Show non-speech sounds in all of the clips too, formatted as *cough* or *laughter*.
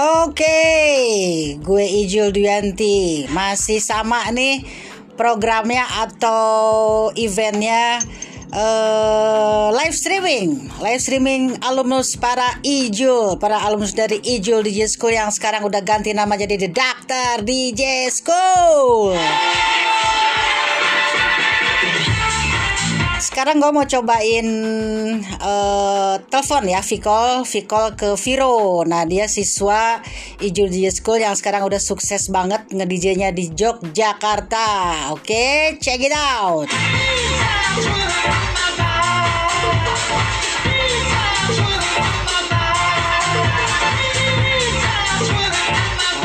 Oke, gue Ijul Duyanti masih sama nih programnya atau eventnya eh, live streaming, live streaming alumnus para Ijul, para alumnus dari Ijul DJ School yang sekarang udah ganti nama jadi The Doctor DJ School. Sekarang gue mau cobain eh, telepon ya, Vicol, Vicol ke Viro. Nah dia siswa Ijul DJ School yang sekarang udah sukses banget nge-DJ-nya di Yogyakarta. Oke, check it out.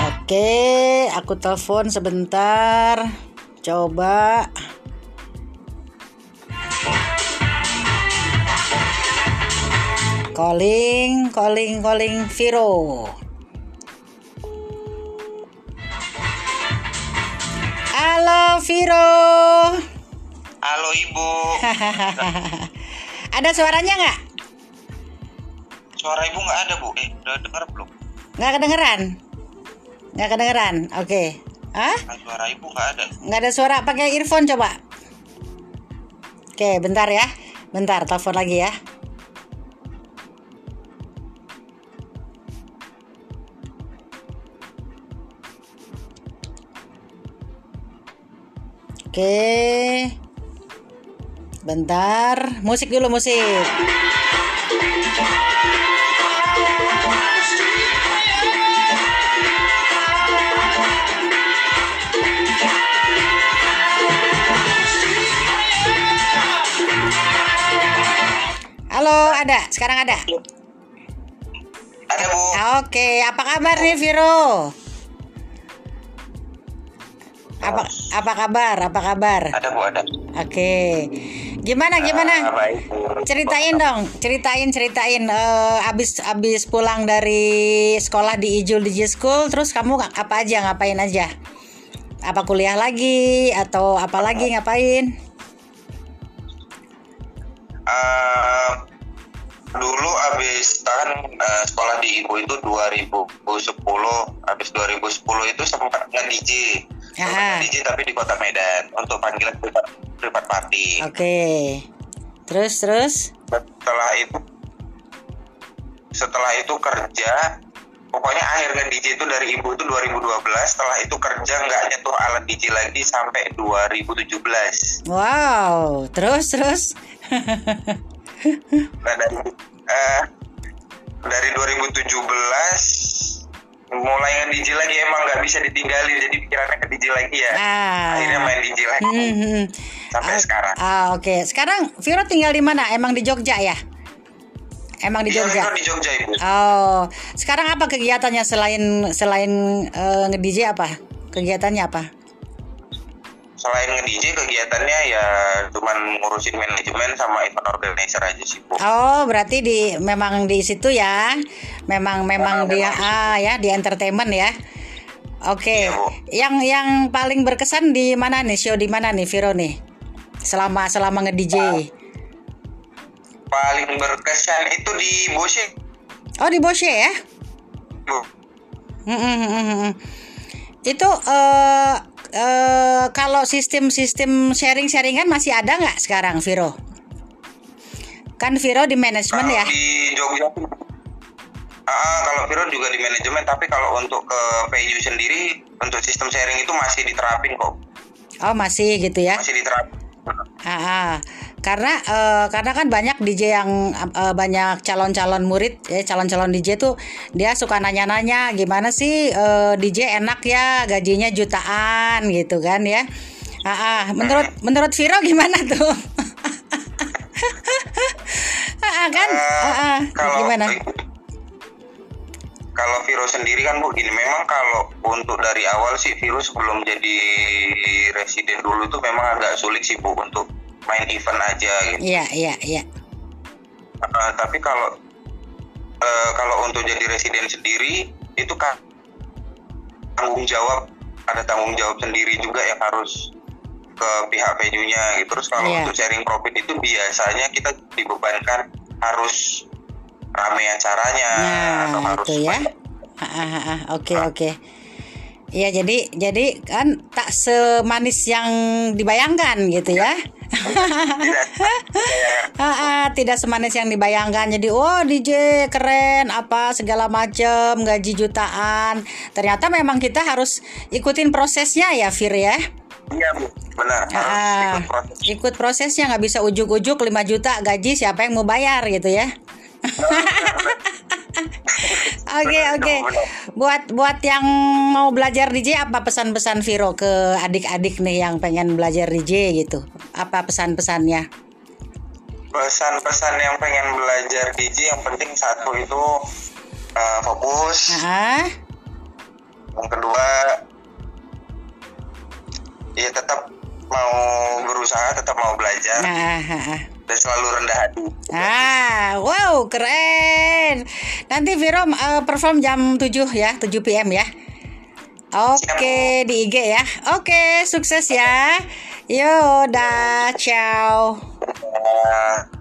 Oke, aku telepon sebentar. Coba. Calling, calling, calling Viro. Halo Viro. Halo Ibu, *laughs* Ada suaranya nggak? suara Ibu nggak ada Bu? Eh, udah dengar belum? Nggak kedengeran? Nggak kedengeran? Oke. Hah? Ah, suara Ibu nggak ada. Nggak ada suara pakai earphone coba. Oke, bentar ya. Bentar, telepon lagi ya. Oke. Bentar, musik dulu musik. Halo, ada. Sekarang ada. Ada Bu. Oke, apa kabar nih Viro? Apa apa kabar? Apa kabar? Ada Bu, ada. Oke. Gimana gimana? Ah, baik. Ceritain dong, ceritain ceritain eh, abis abis pulang dari sekolah di Ijul DJ School, terus kamu apa aja ngapain aja? Apa kuliah lagi atau apa lagi ngapain? Eh, dulu abis kan eh, sekolah di Ibu itu 2010, abis 2010 itu sempat nge-DJ. Nge-DJ tapi di kota Medan untuk panggilan privat, privat party. Oke. Terus terus? Setelah itu setelah itu kerja pokoknya akhir nge-DJ itu dari Ibu itu 2012 setelah itu kerja nggak nyentuh alat DJ lagi sampai 2017 Wow. Terus terus? *laughs* Nah dari eh, dari 2017 mulai nge DJ lagi emang nggak bisa ditinggalin jadi pikirannya ke DJ lagi ya. Ah. Akhirnya main DJ lagi Hmm, hmm. sampai Ah, sekarang. Ah, oke. Sekarang Viro tinggal di mana? Emang di Jogja ya? Emang di Iya Jogja. Viro di Jogja ibu. Oh, sekarang apa kegiatannya selain selain eh, nge-DJ apa? Kegiatannya apa? Selain nge DJ kegiatannya ya cuman ngurusin manajemen sama event organizer aja sih bu. Oh, berarti di memang di situ ya. Memang memang Memang- dia memang ah ya di entertainment ya. Oke. Iya, Bu. Yang yang paling berkesan di mana nih? Show di mana nih Viro nih? Selama selama nge-DJ. Paling berkesan itu di Boshe Oh, di Bosche ya? bu. Mm, mm, mm. Itu eh eh, kalau sistem-sistem sharing-sharingan masih ada nggak sekarang, Viro? Kan Viro di manajemen ya? di Jogja Ah, kalau Viro juga di manajemen tapi kalau untuk ke venue sendiri untuk sistem sharing itu masih diterapin kok Oh masih gitu ya? masih diterapin Ah, karena eh, karena kan banyak DJ yang eh, banyak calon-calon murid, ya calon-calon DJ tuh dia suka nanya-nanya gimana sih eh, DJ enak ya gajinya jutaan gitu kan ya? Ah, ah. menurut menurut Viro gimana tuh? *laughs* ah, kan? Ah, ah. kalau Gimana? Viro sendiri kan bu gini memang kalau untuk dari awal sih Viro sebelum jadi residen dulu tuh memang agak sulit sih bu untuk main event aja gitu Iya, iya, iya. Uh, tapi kalau uh, kalau untuk jadi residen sendiri itu kan tanggung jawab ada tanggung jawab sendiri juga yang harus ke pihak venue-nya gitu. Terus kalau Iya. untuk sharing profit itu biasanya kita dibebankan harus rame acaranya Nah, atau harus itu ya. Banyak Ah. Oke oke. Iya jadi jadi kan tak semanis yang dibayangkan gitu ya. *laughs* Tidak. Semanis yang dibayangkan. Jadi, oh DJ keren, apa segala macam, gaji jutaan. Ternyata memang kita harus ikutin prosesnya ya, Fir ya. Iya bu, benar. Ah, ikut proses. ikut prosesnya nggak bisa ujuk-ujuk 5 juta gaji siapa yang mau bayar gitu ya. Oke Benar, *laughs* oke. benar. Buat buat yang mau belajar DJ apa pesan-pesan Viro ke adik-adik nih yang pengen belajar DJ gitu? Apa pesan-pesannya? Pesan-pesan yang pengen belajar DJ yang penting satu itu eh, fokus. Ah, Yang kedua, ya tetap mau berusaha, tetap mau belajar ah. Dan selalu rendah hati. Ah, wow, keren. Nanti Viro eh, perform jam 7 ya, 7 PM ya. Oke, di IG ya. Oke, sukses ya. Yo, dah, ciao. Eh,